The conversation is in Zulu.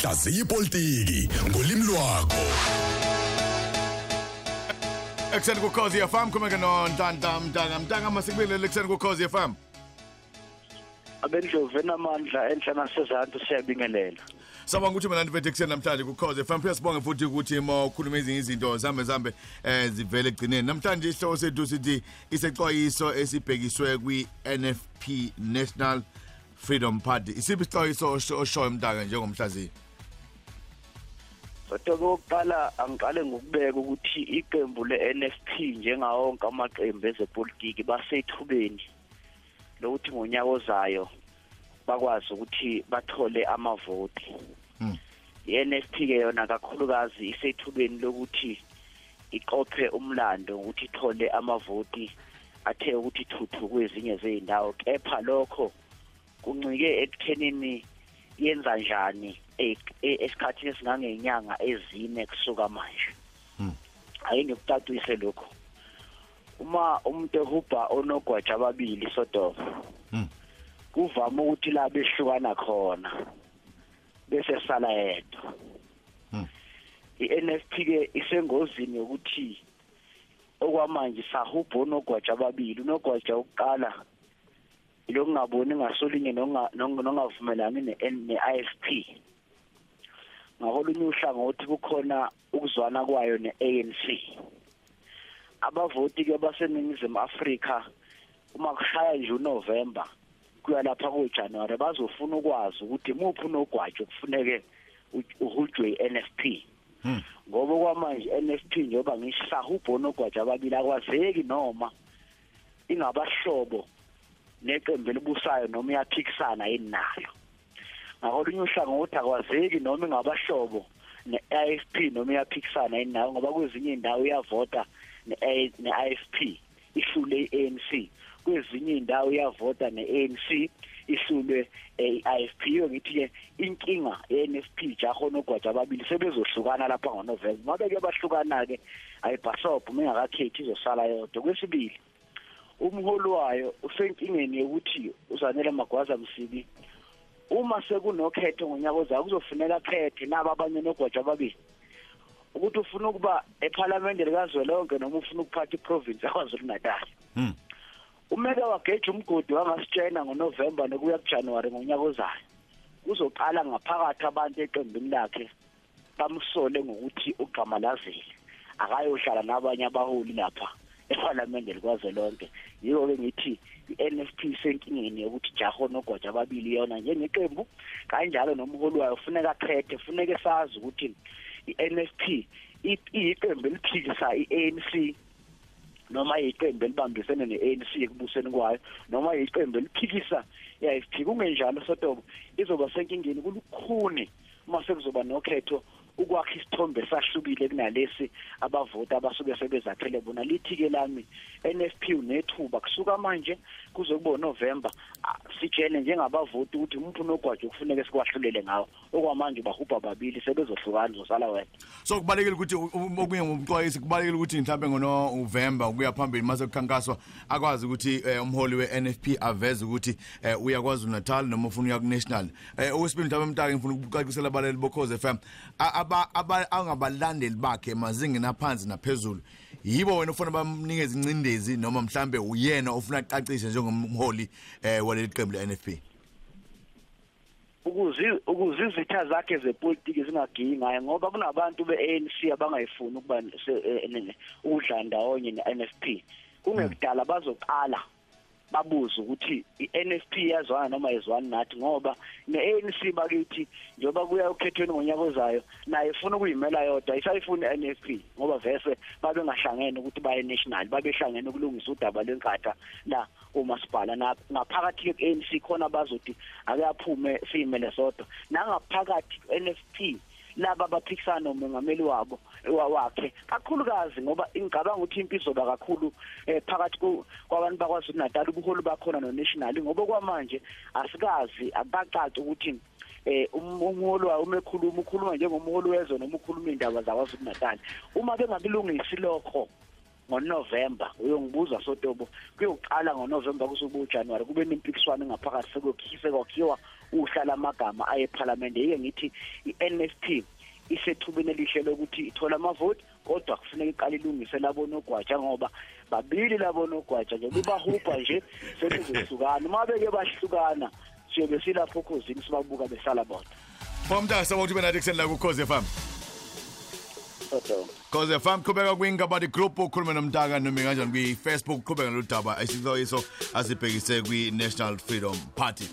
hlaziya ipolitiki ngolimi lwakho. Ekseni kukhozi FM khumeke nontanta mntanga mntanga masikubile ekseni kukhozi FM abendlovu enamandla enhla nasezantsi siyabingelela. Sawubona ukuthi mina ndiphethe ekseni namhlanje kukhozi FM phela sibonge futhi ukuthi ma ukhuluma ezinye izinto zambe zambe eh zivele egcineni namhlanje isihloko sethu sithi isexwayiso esibhekiswe kwi NFP National Freedom Party. Isiphi isixwayiso oshoyo mntaka njengomhlaziyi kodwa kokuqala angiqale ngokubeka ukuthi iqembu le-NFP njengawo wonke amaqembu ezepolitiki basethubeni lokuthi ngonyaka ozayo bakwazi ukuthi bathole amavoti Hmm. i-NFP ke yona kakhulukazi isethubeni lokuthi iqophe umlando ukuthi ithole amavoti athe ukuthi thuthu kwezinye zeyindawo kepha lokho kuncike ekuthenini yenza njani e- e- esikhathini esingangenyanga ezine kusuka manje Hmm. ake ngikucacise lokho uma umuntu ehubha onogwaja ababili sodoma Hmm. kuvama ukuthi la behlukana khona bese sala yedwa Hmm. i-NFP ke isengozini yokuthi okwamanje sahubha onogwaja ababili unogwaja wokuqala lokungaboni ngasolinye nonga- nonga- nongavumelani ne-IFP ngakolunye uhlangothi kukhona ukuzwana kwayo ne-ANC abavoti ke baseningizimu Afrika uma kushaya nje uNovember kuya lapha kuJanuary bazofuna ukwazi ukuthi muphi unogwajo kufuneke uhujwe i-NFP Hmm. ngoba kwamanje NFP njengoba ngisahubho nogwaja ababili akwazeki noma ingabahlobo neqembu elibusayo noma iyaphikisana yini nalo ngakolunye uhlangothi akwazeki noma ingabahlobo ne-IFP noma iyaphikisana yini nayo ngoba kwezinye indawo iyavota ne-IFP ihlule i-ANC kwezinye indawo iyavota ne-ANC ihlulwe i-IFP yo ngithi ke inkinga ye-NFP jaho nogwaja ababili sebezohlukana lapha ngoNovember ngabe ke bahlukana ke ayibhasobho mengakakhethi izosala yodwa. Kwesibili umholi wayo usenkingeni yokuthi uzanele magwaza msibi uma sekunokhetho ngonyaka ozayo kuzofuneka khethe nabo abanye nogwaja ababili. Ukuthi ufuna ukuba eParliament likazwelonke noma ufuna ukuphatha iprovince yaKwaZulu Natal. Hmm. umeke wageja umgodi wangasitshena ngoNovember nokuya kuJanuary ngonyaka ozayo. Kuzoqala ngaphakathi abantu eqembini lakhe bamsole ngokuthi ugqamalazile akayohlala nabanye abaholi lapha. eParliament likazwelonke. Yiko ke ngithi iNFP senkingeni yokuthi jaho nogwaja ababili yona njengeqembu. Kanjalo nomholi wayo funeka khethe funeka sazi ukuthi iNFP iyiqembu eliphikisa iANC noma iqembu elibambisene neANC ekubuseni kwayo noma iqembu eliphikisa iAFP kungenjalo sotobo izoba senkingeni kulukhuni uma sekuzoba nokhetho ukwakha isithombe sahlukile kunalesi abavoti abasuke sebezakhele bona lithi ke lami NFP unethuba. Kusuka manje kuze kube November sitshele njengabavoti ukuthi umuntu unogwaje kufuneka sikwahlulele ngawo. Okwamanje bahubha babili sebezohlukana zosala wena so kubalekile ukuthi u- u- okuye ngomxwayisi kubalekile ukuthi mhlawumbe ngoNovember ukuya phambili mase kukhankaswa akwazi ukuthi eh, umholi we-NFP aveze ukuthi eh, uyakwazi uNatal noma ufuna uya kuNational. Eh okwesibili mhlawumbe mntaka ngifuna ukuqaqisela abaleli bokhoze FM A- aba aba- angabalandeli bakhe mazingeni aphansi naphezulu. Yibo wena ufuna bamnikeze incindezi noma mhlambe uyena ofuna aqaqishe njengomholi eh waleli qembu le-NFP ukuzi ukuze izitha zakhe zepolitiki zingagiyi ngayo ngoba kunabantu be-ANC abangayifuni ukuba se- eh, ne- ukudla ndawonye ne-NFP kungekudala bazoqala. Babuze ukuthi i-NFP yazwana noma izwani nathi ngoba ne-ANC bakithi njengoba kuya ukhethweni ngonyaka ozayo naye ifuna ukuyimela yodwa isayifuni i-NFP ngoba vese babe ngahlangene ukuthi baye national babehlangene ukulungisa udaba lwenkatha la umasipala. Na ngaphakathi ke-ANC khona bazothi ake aphume siyimele sodwa. Nangaphakathi NFP laba abaphikisana nomongameli wabo wa- wakhe. Kakhulukazi ngoba ingicabanga ukuthi impi izoba kakhulu eh, phakathi ku- kwabantu bakwaZulu Natal ubuholi bakhona no-national. Ngoba kwamanje asikazi akacaci ukuthi eh um- umholi wayo uma ekhuluma ukhuluma njengomholi wezwe noma ukhuluma indaba zakwaZulu Natal uma bengakulungisi lokho ngoNovember uyongibuza sotobo kuyoqala ngoNovember kusuke uJanuary kube nempikiswano ngaphakathi sekuyokhise kwakhiwa uhla lamagama aye eParliament yike ngithi NFP isethubeni elihle lokuthi ithola amavoti kodwa kufuneka iqale ilungise labo nogwaja ngoba babili labo nogwaja nje bebahupha nje sekuzohlukana uma beke bahlukana siyobe silapho khosini sibabuka besala bodwa. Pomta sabona ukuthi benathi kuseni la ku Cause FM. Cause FM qhubeka kwingaba the group ukhuluma nomntaka noma kanjani kwi Facebook qhubeka lo daba ayisilo iso asibhekise kwi National Freedom Party.